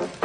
Bona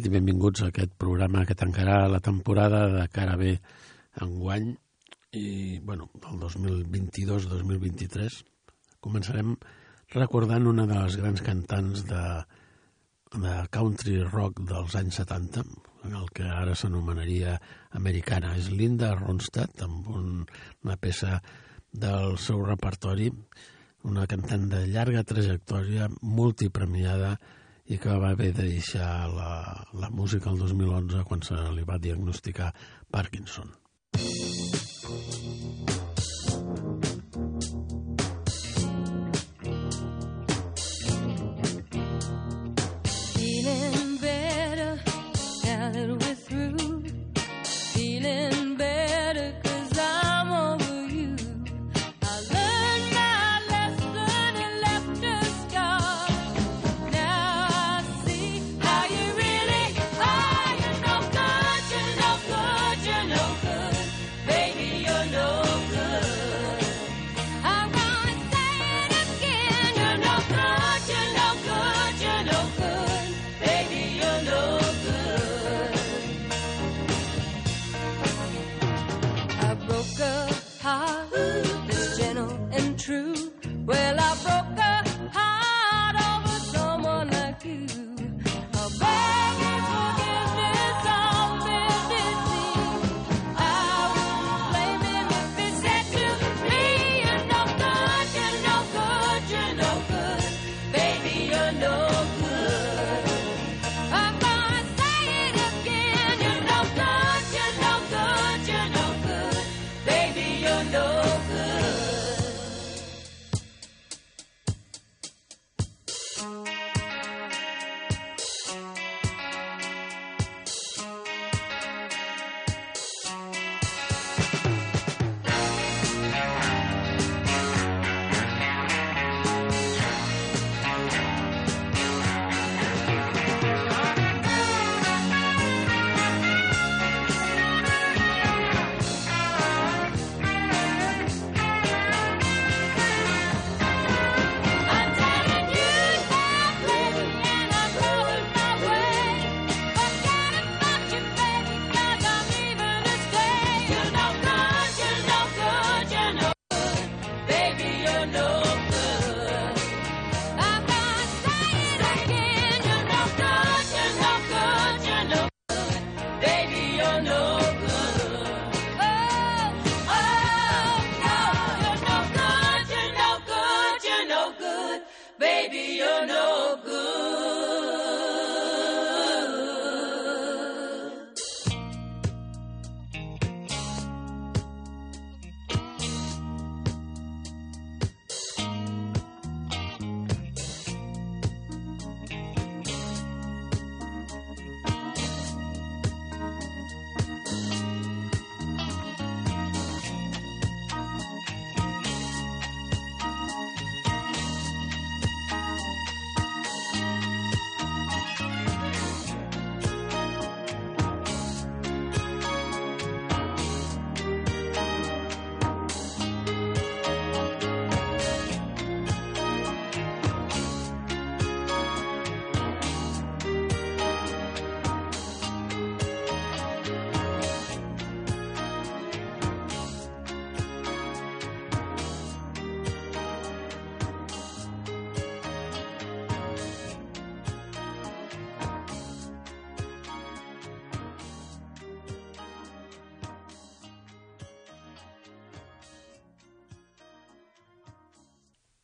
nit i benvinguts a aquest programa que tancarà la temporada de cara bé enguany i, bueno, el 2022-2023 començarem recordant una de les grans cantants de, de country rock dels anys 70, en el que ara s'anomenaria americana. És Linda Ronstadt, amb un, una peça del seu repertori, una cantant de llarga trajectòria, multipremiada, i que va haver de deixar la, la música el 2011 quan se li va diagnosticar Parkinson. Baby,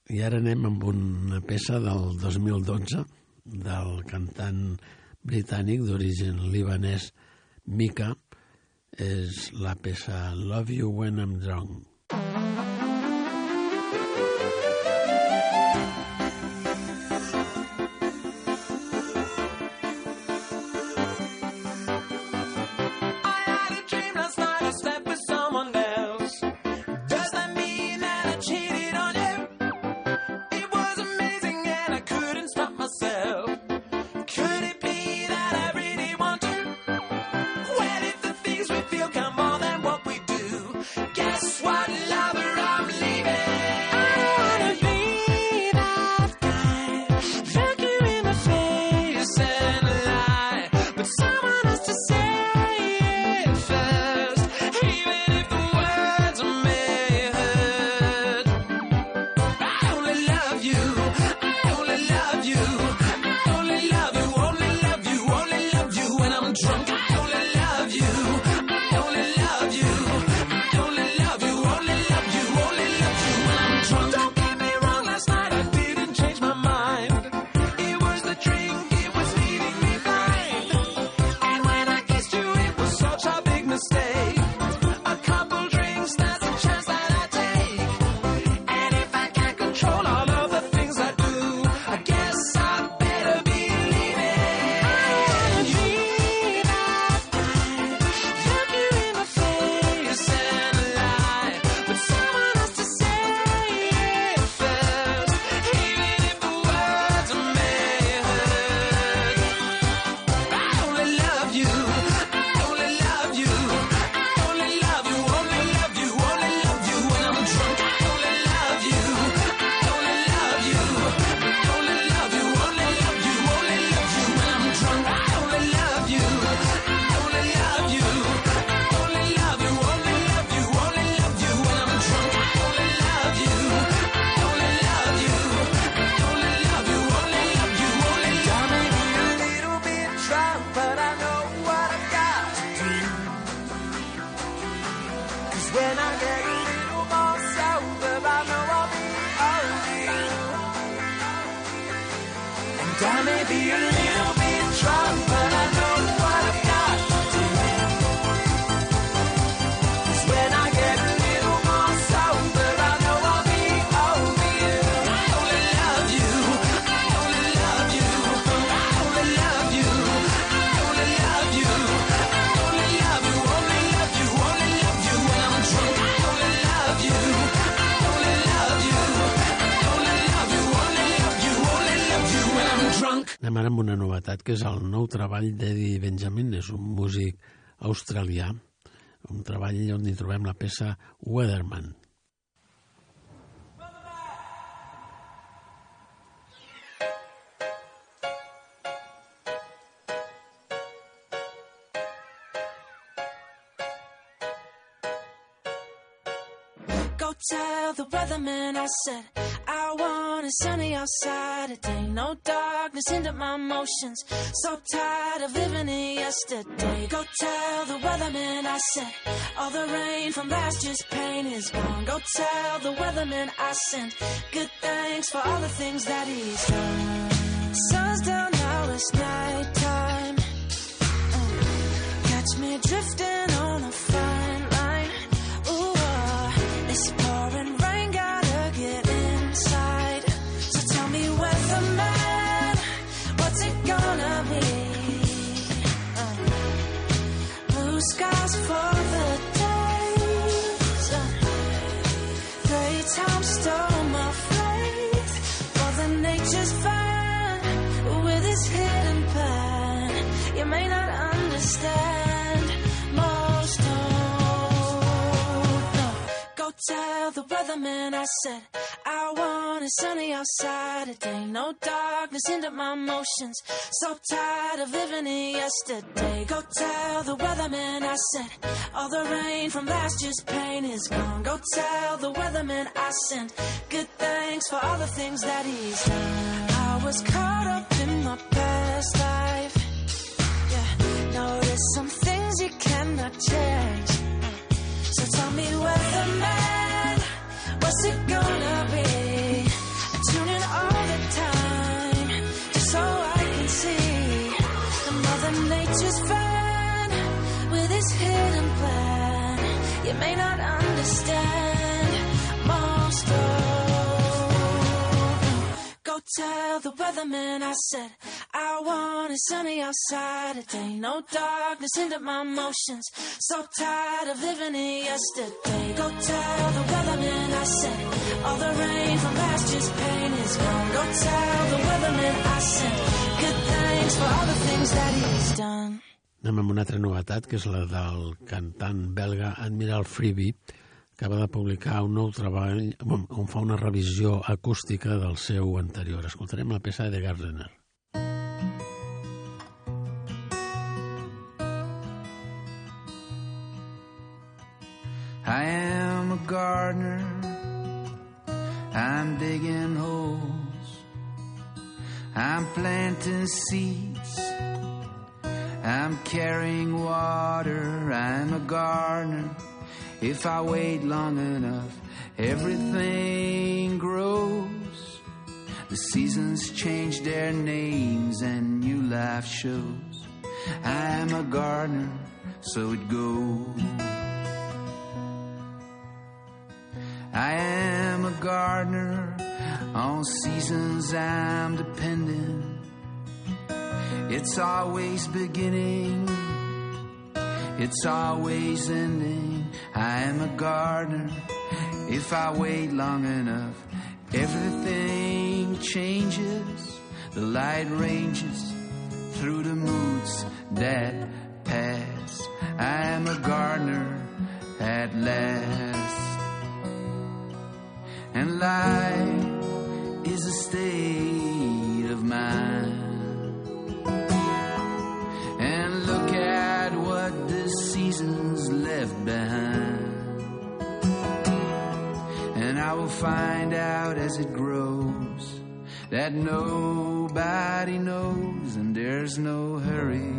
I ara anem amb una peça del 2012 del cantant britànic d'origen libanès Mika. És la peça Love You When I'm Drunk. Que és el nou treball d'Eddie Benjamin, és un músic australià, un treball on hi trobem la peça Weatherman. Tell the weatherman I said I want it sunny outside today. No darkness into my motions. So tired of living in yesterday. Go tell the weatherman I said all the rain from last year's pain is gone. Go tell the weatherman I sent good thanks for all the things that he's done. Sun's down now, it's nighttime. Catch me drifting on a tell the weatherman I said I want it sunny outside today. No darkness into my motions. So tired of living in yesterday. Go tell the weatherman I said all the rain from last year's pain is gone. Go tell the weatherman I sent good thanks for all the things that he's done. I was caught up in my past. Tell the weatherman I said I want it sunny outside today. No darkness into my emotions. So tired of living in yesterday. Go tell the weatherman I said all the rain from last year's pain is gone. Go tell the weatherman I sent good thanks for all the things that he's done. Anem amb una altra novetat, que és la del cantant belga Admiral Freebie, acaba de publicar un nou treball on fa una revisió acústica del seu anterior. Escoltarem la peça de Gardener. I am a gardener. I'm digging holes. I'm planting seeds. I'm carrying water. I'm a gardener. If I wait long enough, everything grows. The seasons change their names and new life shows. I'm a gardener, so it goes. I am a gardener, on seasons I'm dependent. It's always beginning, it's always ending. I am a gardener, if I wait long enough, everything changes. The light ranges through the moods that pass. I am a gardener at last. And life is a state of mind. And look at what the seasons left behind. I will find out as it grows that nobody knows and there's no hurry.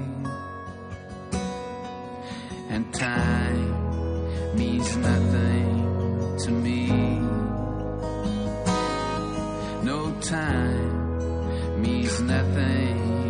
And time means nothing to me. No time means nothing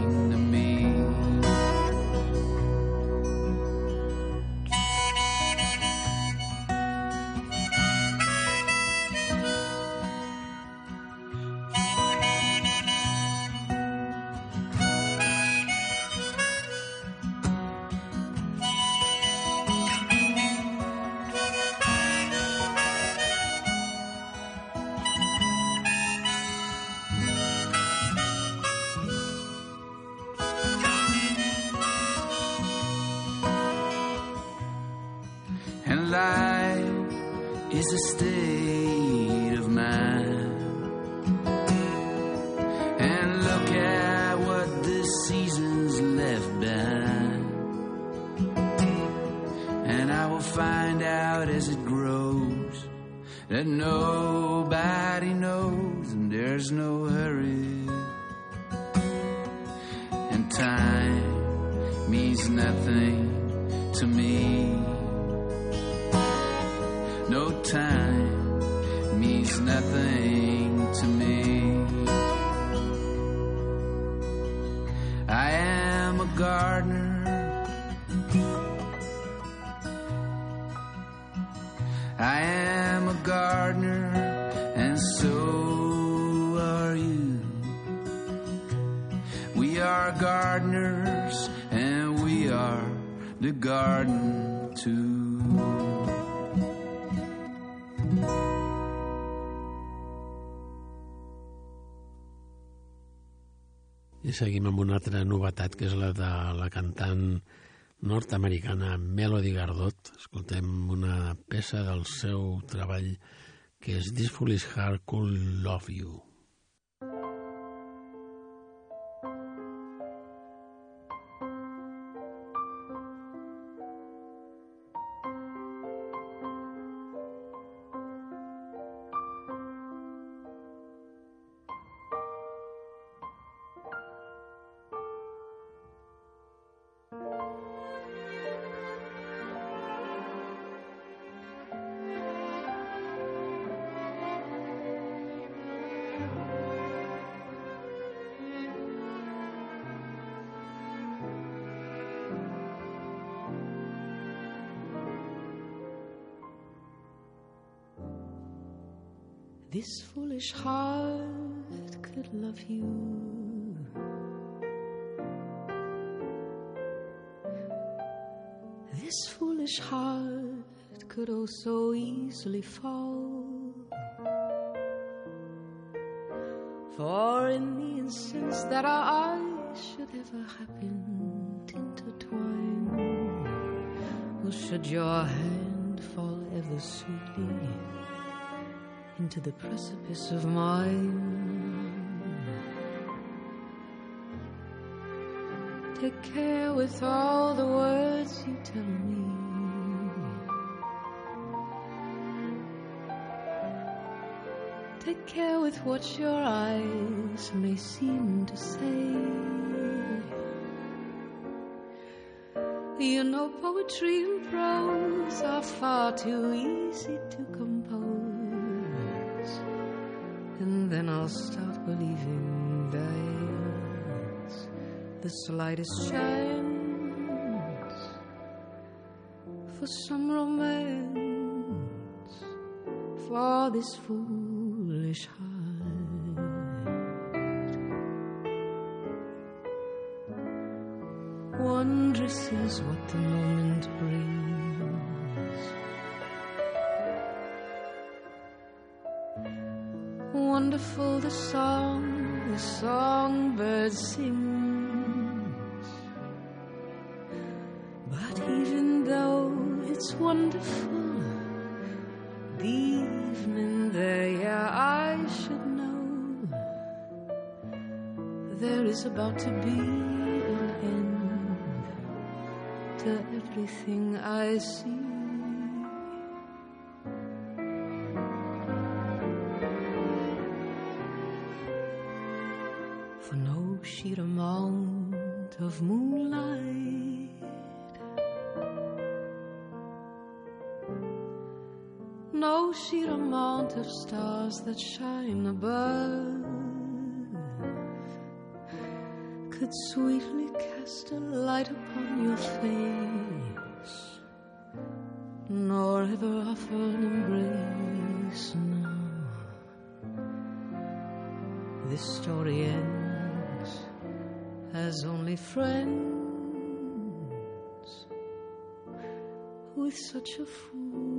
find out as it grows that nobody knows and there's no hurry. And time means nothing to me. No time means nothing to me. I am a gardener. The garden too. I seguim amb una altra novetat, que és la de la cantant nord-americana Melody Gardot. Escoltem una peça del seu treball que és This Foolish Heart Could Love You. This foolish heart could love you. This foolish heart could oh so easily fall. For in the instance that our eyes should ever happen to intertwine, or should your hand fall ever sweetly into the precipice of mine. Take care with all the words you tell me. Take care with what your eyes may seem to say. You know, poetry and prose are far too easy to I'll start believing there's the slightest chance for some romance for this foolish heart. Wondrous is what the Wonderful the song the songbird sings. But even though it's wonderful, the evening there, yeah, I should know there is about to be an end to everything I see. Stars that shine above could sweetly cast a light upon your face, nor ever offer an embrace. No, this story ends as only friends with such a foolish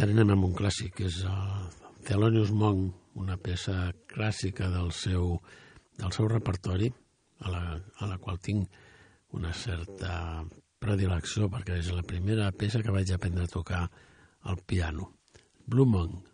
Ara anem amb un clàssic, que és el Thelonious Monk, una peça clàssica del seu, del seu repertori, a la, a la qual tinc una certa predilecció perquè és la primera peça que vaig aprendre a tocar al piano. Blue Monk.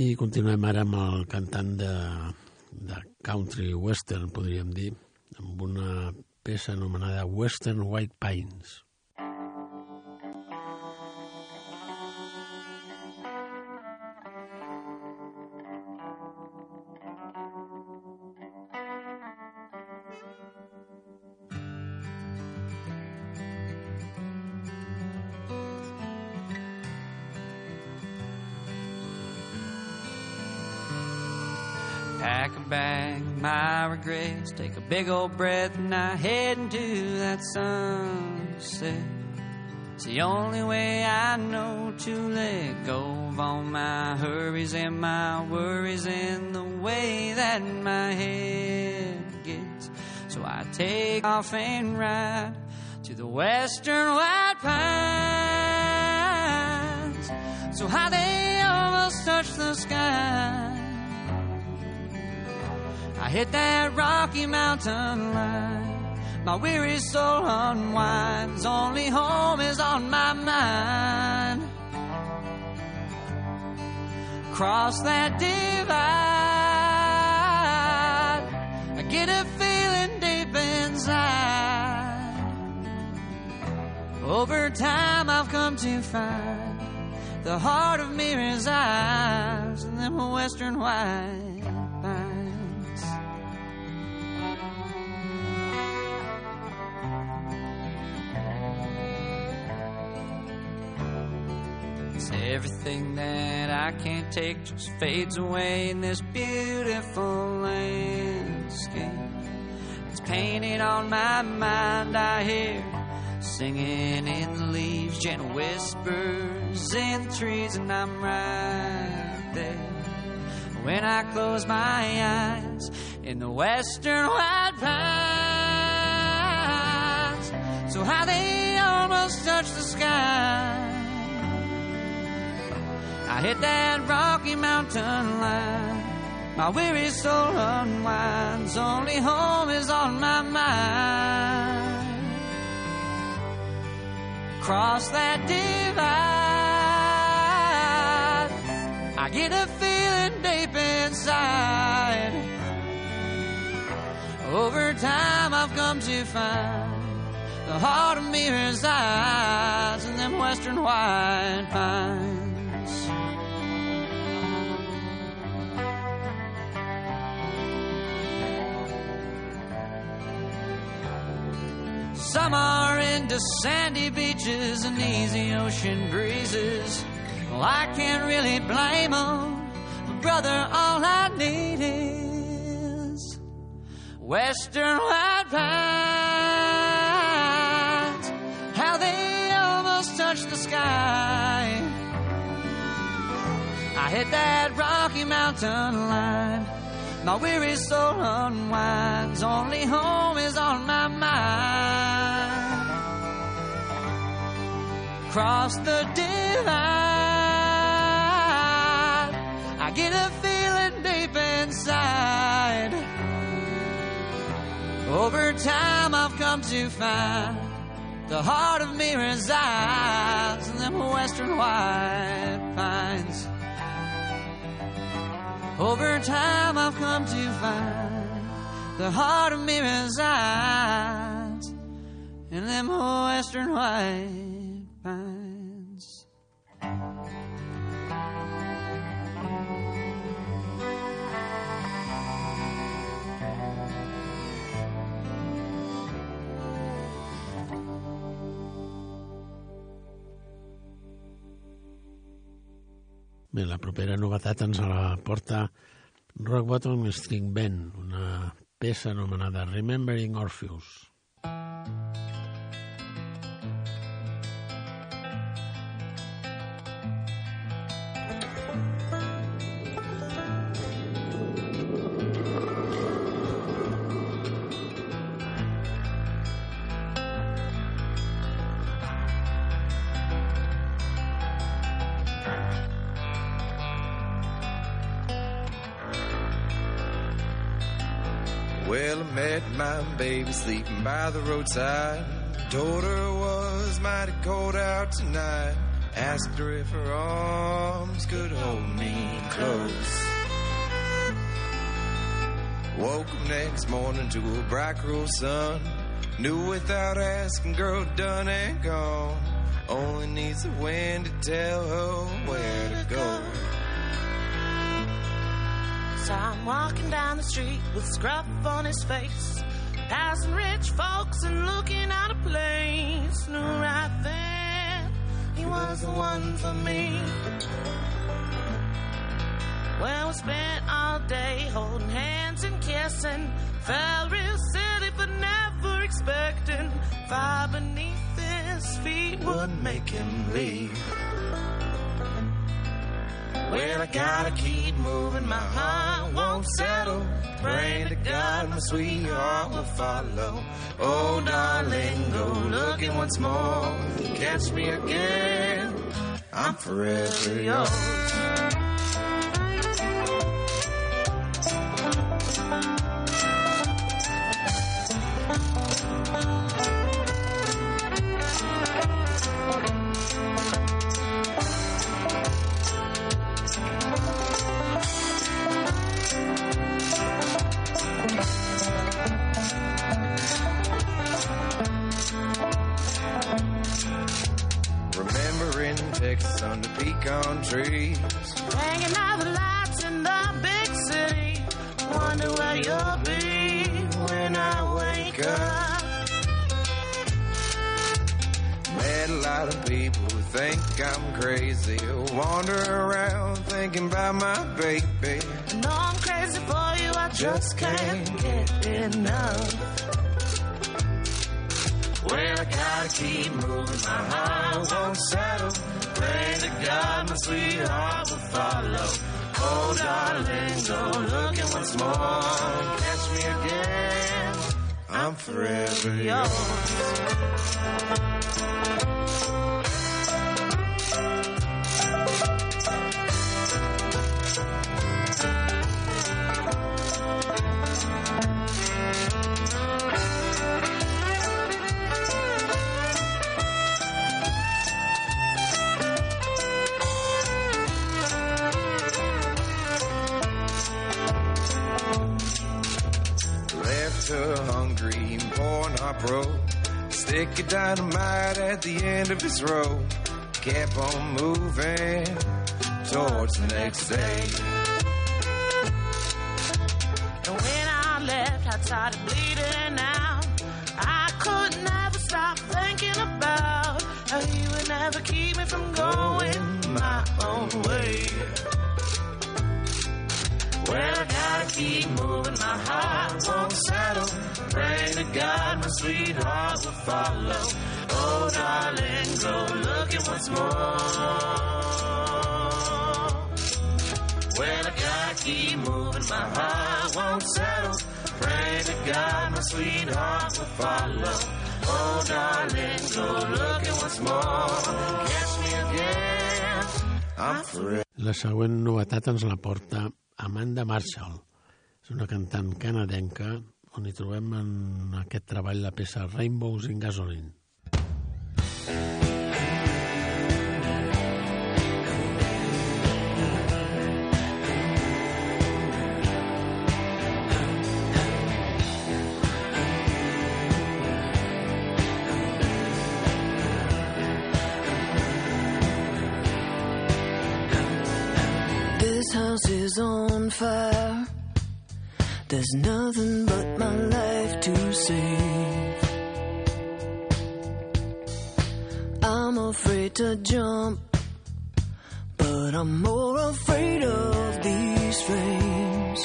I continuem ara amb el cantant de, de country western, podríem dir, amb una peça anomenada Western White Pines. Pack a bag, my regrets. Take a big old breath and I head into that sunset. It's the only way I know to let go of all my hurries and my worries and the way that my head gets. So I take off and ride to the western white pines. So high they almost touch the sky. Hit that Rocky Mountain line. My weary soul unwinds. Only home is on my mind. Cross that divide. I get a feeling deep inside. Over time, I've come to find the heart of me resides in them western white everything that I can't take just fades away in this beautiful landscape. It's painted on my mind, I hear singing in the leaves, gentle whispers in the trees, and I'm right there. When I close my eyes in the western white pines, so how they almost touch the sky. I hit that Rocky Mountain line. My weary soul unwinds. Only home is on my mind. Cross that divide. I get a feeling deep inside. Over time, I've come to find the heart of me resides in them western white pines. Some are into sandy beaches and easy ocean breezes. Well, I can't really blame them. But Brother, all I need is Western white pines. How they almost touch the sky. I hit that Rocky Mountain line. My weary soul unwinds. Only home is on my mind. Cross the divide. I get a feeling deep inside. Over time, I've come to find the heart of me resides in them western white pines. Over time, I've come to find the heart of me resides in them western white pines. Bé, la propera novetat ens la porta Rock Bottom String Band, una peça anomenada Remembering Orpheus. Well, baby sleeping by the roadside. Daughter was mighty cold out tonight. Asked her if her arms could hold me close. Woke up next morning to a bright cruel sun. Knew without asking, girl, done and gone. Only needs the wind to tell her where to go. So I'm walking down the street with scruff on his face, passing rich folks and looking out of place. Knew right then he was the one for me. Well, we spent all day holding hands and kissing. Felt real silly for never expecting fire beneath his feet would make him leave. Well, I gotta keep moving, my heart won't settle. Praying to God, my sweetheart will follow. Oh, darling, go looking once more. Catch me again, I'm forever yours. Texas under pecan trees. Hanging out the lights in the big city. Wonder where you'll be when I wake up. Met a lot of people who think I'm crazy. who Wander around thinking about my baby. Know I'm crazy for you, I just can't get enough. Well, I gotta keep moving, my heart won't settle. Pray to God, my sweetheart will follow. Oh, darling, go looking once more. Catch me again, I'm forever yours. Broke. Stick of dynamite at the end of his rope. Kept on moving towards the next day. And when I left, I started bleeding out. I could never stop thinking about how he would never keep me from going my own way. Well, I gotta keep moving, my heart won't settle. To God, my sweetheart will follow. Oh, darling, go looking once more. Well, I gotta keep moving, my heart won't settle. Pray to God, my sweetheart will follow. Oh, darling, go looking once more. Catch me again. I'm forever. La següent novetat ens la porta Amanda Marshall. És una cantant canadenca on hi trobem en aquest treball la peça Rainbows in Gasoline. This house is on fire. There's nothing but my life to save. I'm afraid to jump, but I'm more afraid of these flames.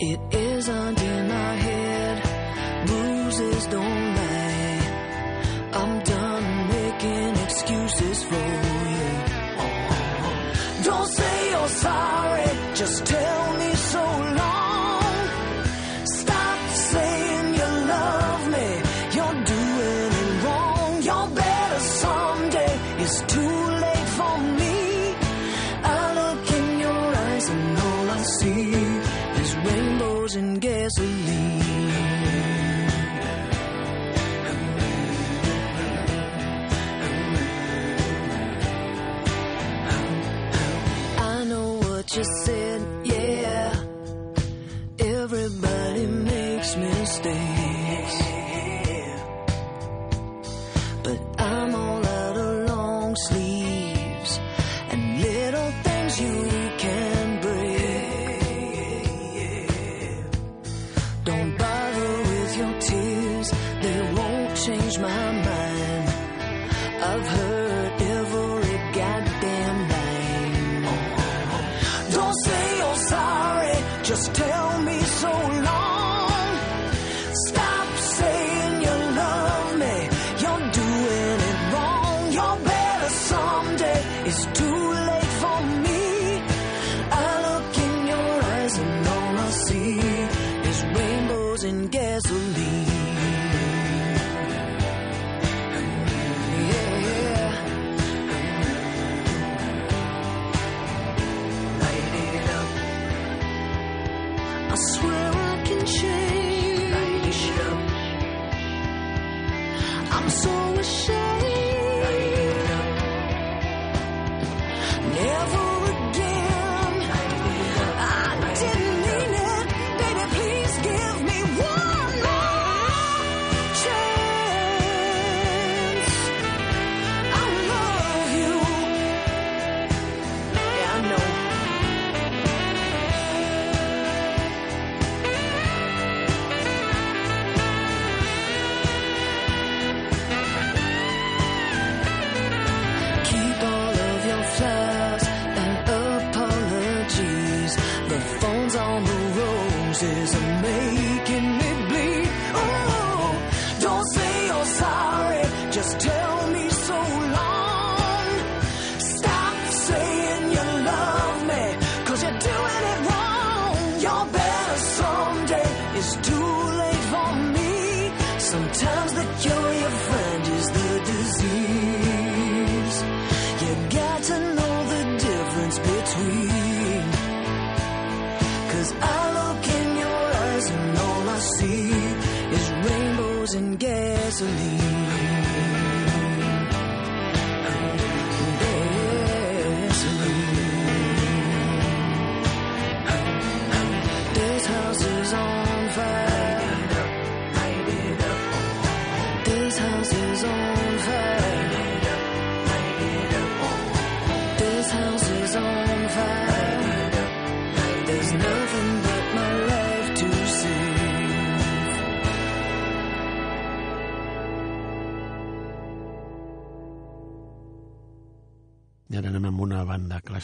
It isn't in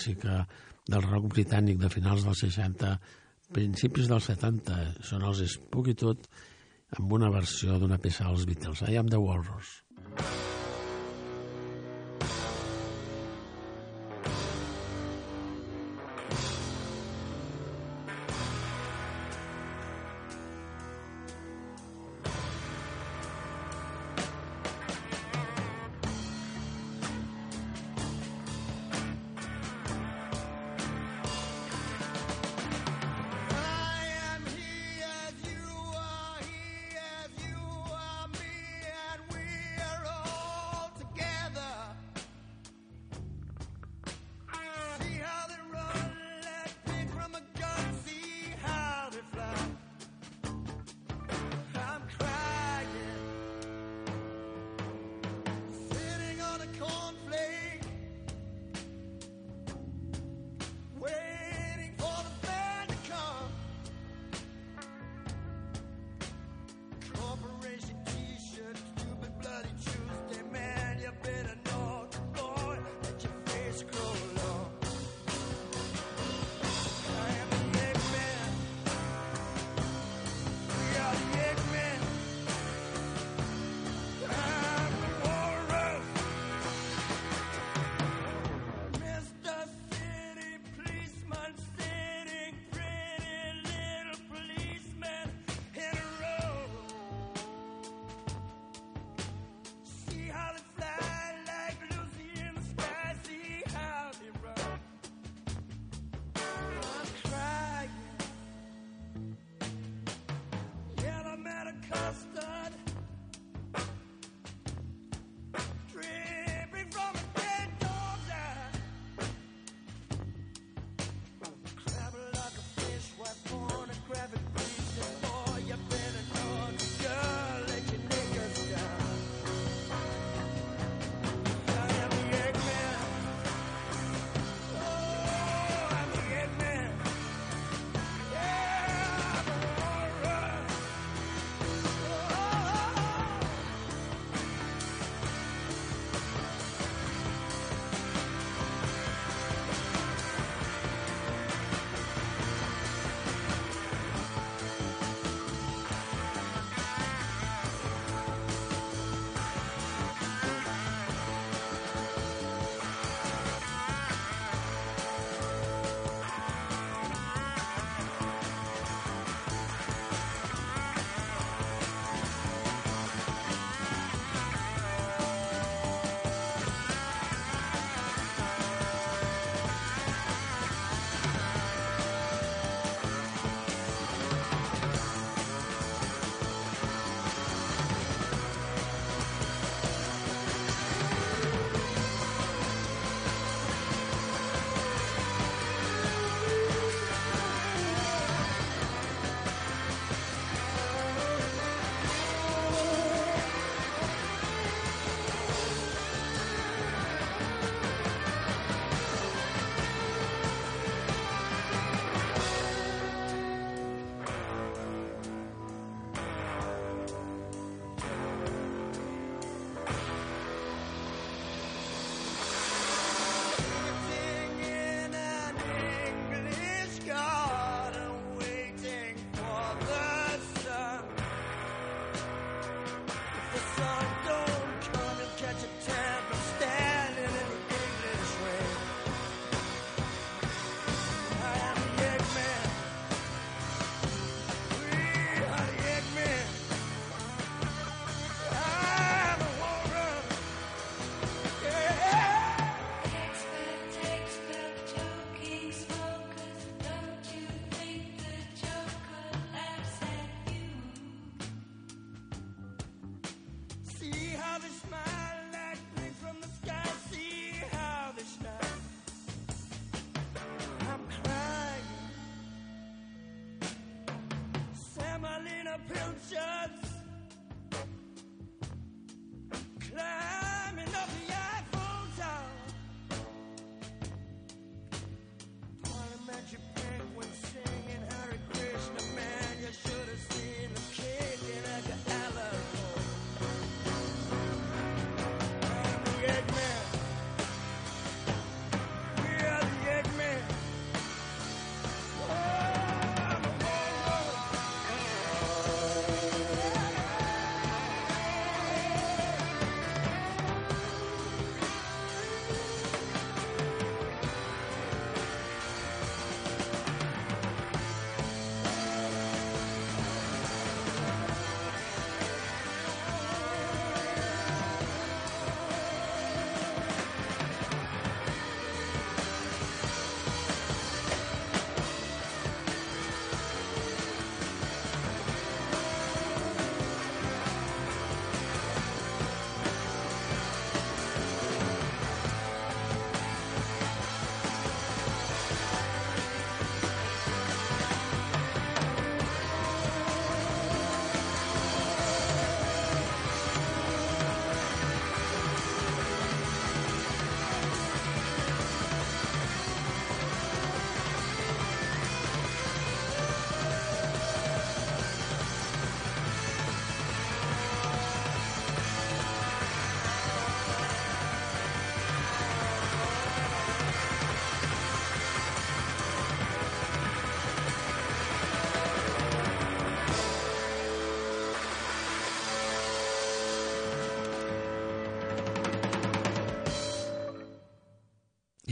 clàssica del rock britànic de finals dels 60, principis dels 70, són els Spooky Tot, amb una versió d'una peça als Beatles, I am the Walrus.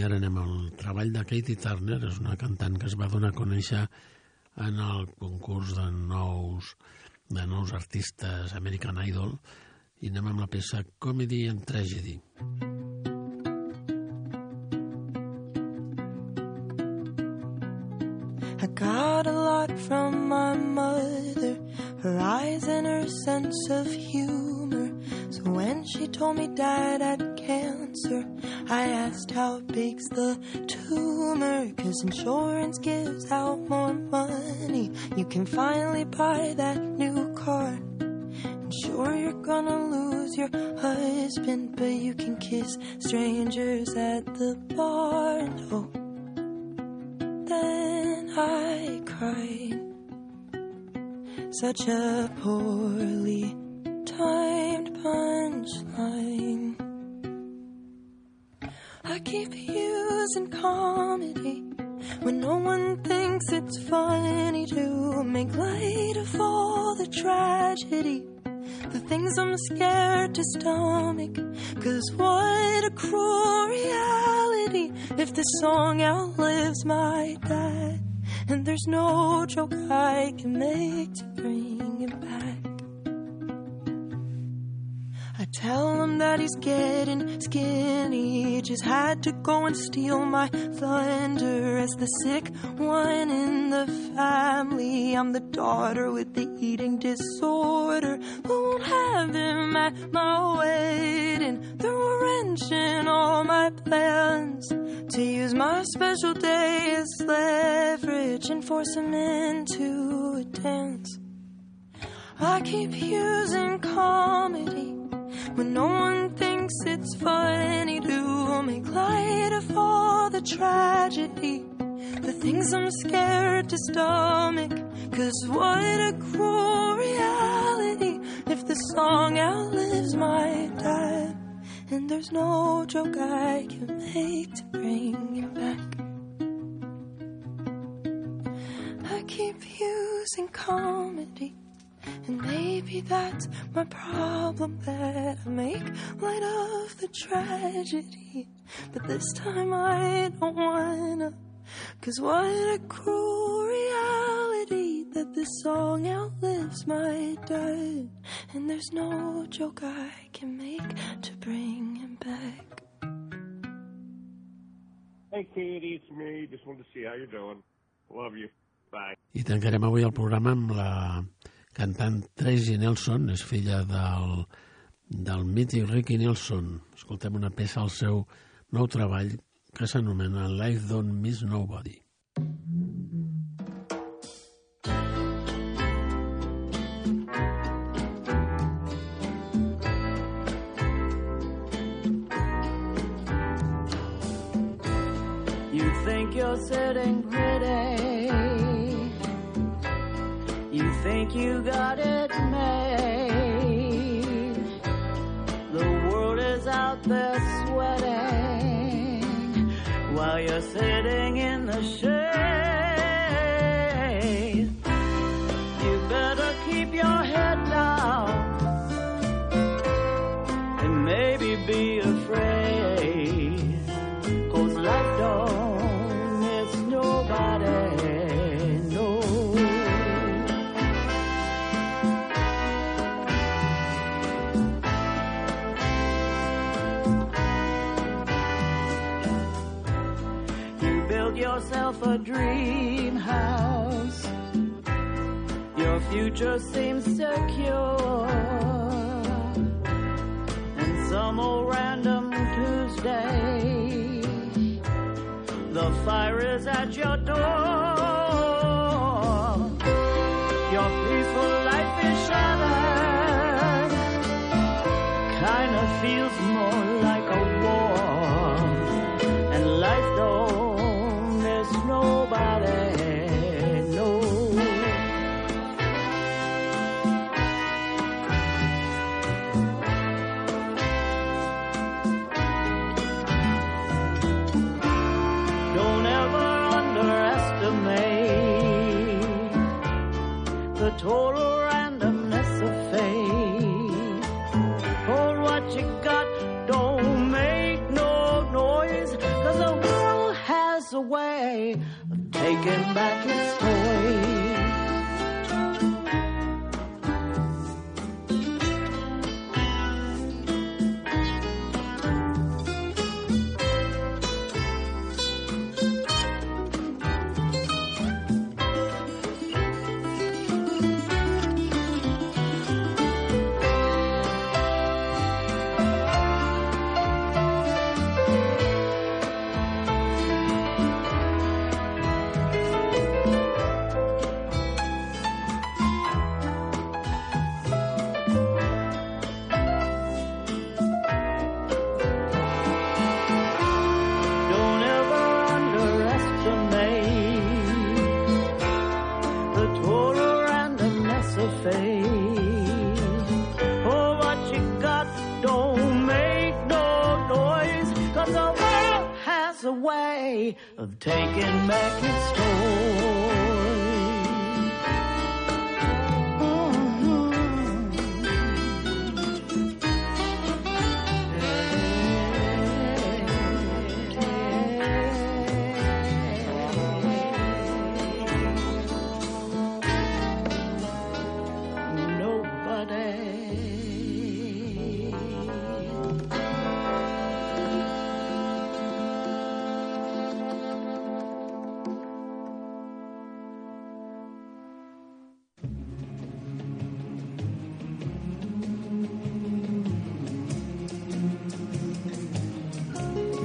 Ara anem al treball de Katie Turner, és una cantant que es va donar a conèixer en el concurs de nous, de nous artistes American Idol i anem amb la peça Comedy and Tragedy. I got a lot from my mother, her eyes and her sense of humor. So when she told me dad had cancer, I asked how big's the tumor. Cause insurance gives out more money. You can finally buy that new car. Sure, you're gonna lose your husband, but you can kiss strangers at the bar. Oh, then I cried. Such a poorly timed punchline. I keep using comedy when no one thinks it's funny to make light of all the tragedy. The things I'm scared to stomach. Cause what a cruel reality if this song outlives my dad. And there's no joke I can make to bring tell him that he's getting skinny. Just had to go and steal my thunder as the sick one in the family. I'm the daughter with the eating disorder. Won't have him at my wedding? Throw a wrench in all my plans to use my special day as leverage and force him into a dance. I keep using comedy when no one thinks it's funny to make light of all the tragedy. The things I'm scared to stomach. Cause what a cruel reality if the song outlives my dad. And there's no joke I can make to bring him back. I keep using comedy. And maybe that's my problem that I make light of the tragedy. But this time I don't wanna. Cause what a cruel reality that this song outlives my dad. And there's no joke I can make to bring him back. Hey, Katie, it's me. Just wanted to see how you're doing. Love you. Bye. I tancarem avui el programa amb la cantant Tracy Nelson, és filla del, del mític Ricky Nelson. Escoltem una peça al seu nou treball que s'anomena Life Don't Miss Nobody.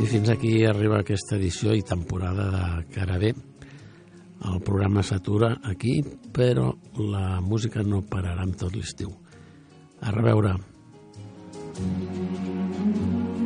fins aquí arriba aquesta edició i temporada de Carader. El programa s'atura aquí, però la música no pararà amb tot l'estiu. A reveure. Mm -hmm.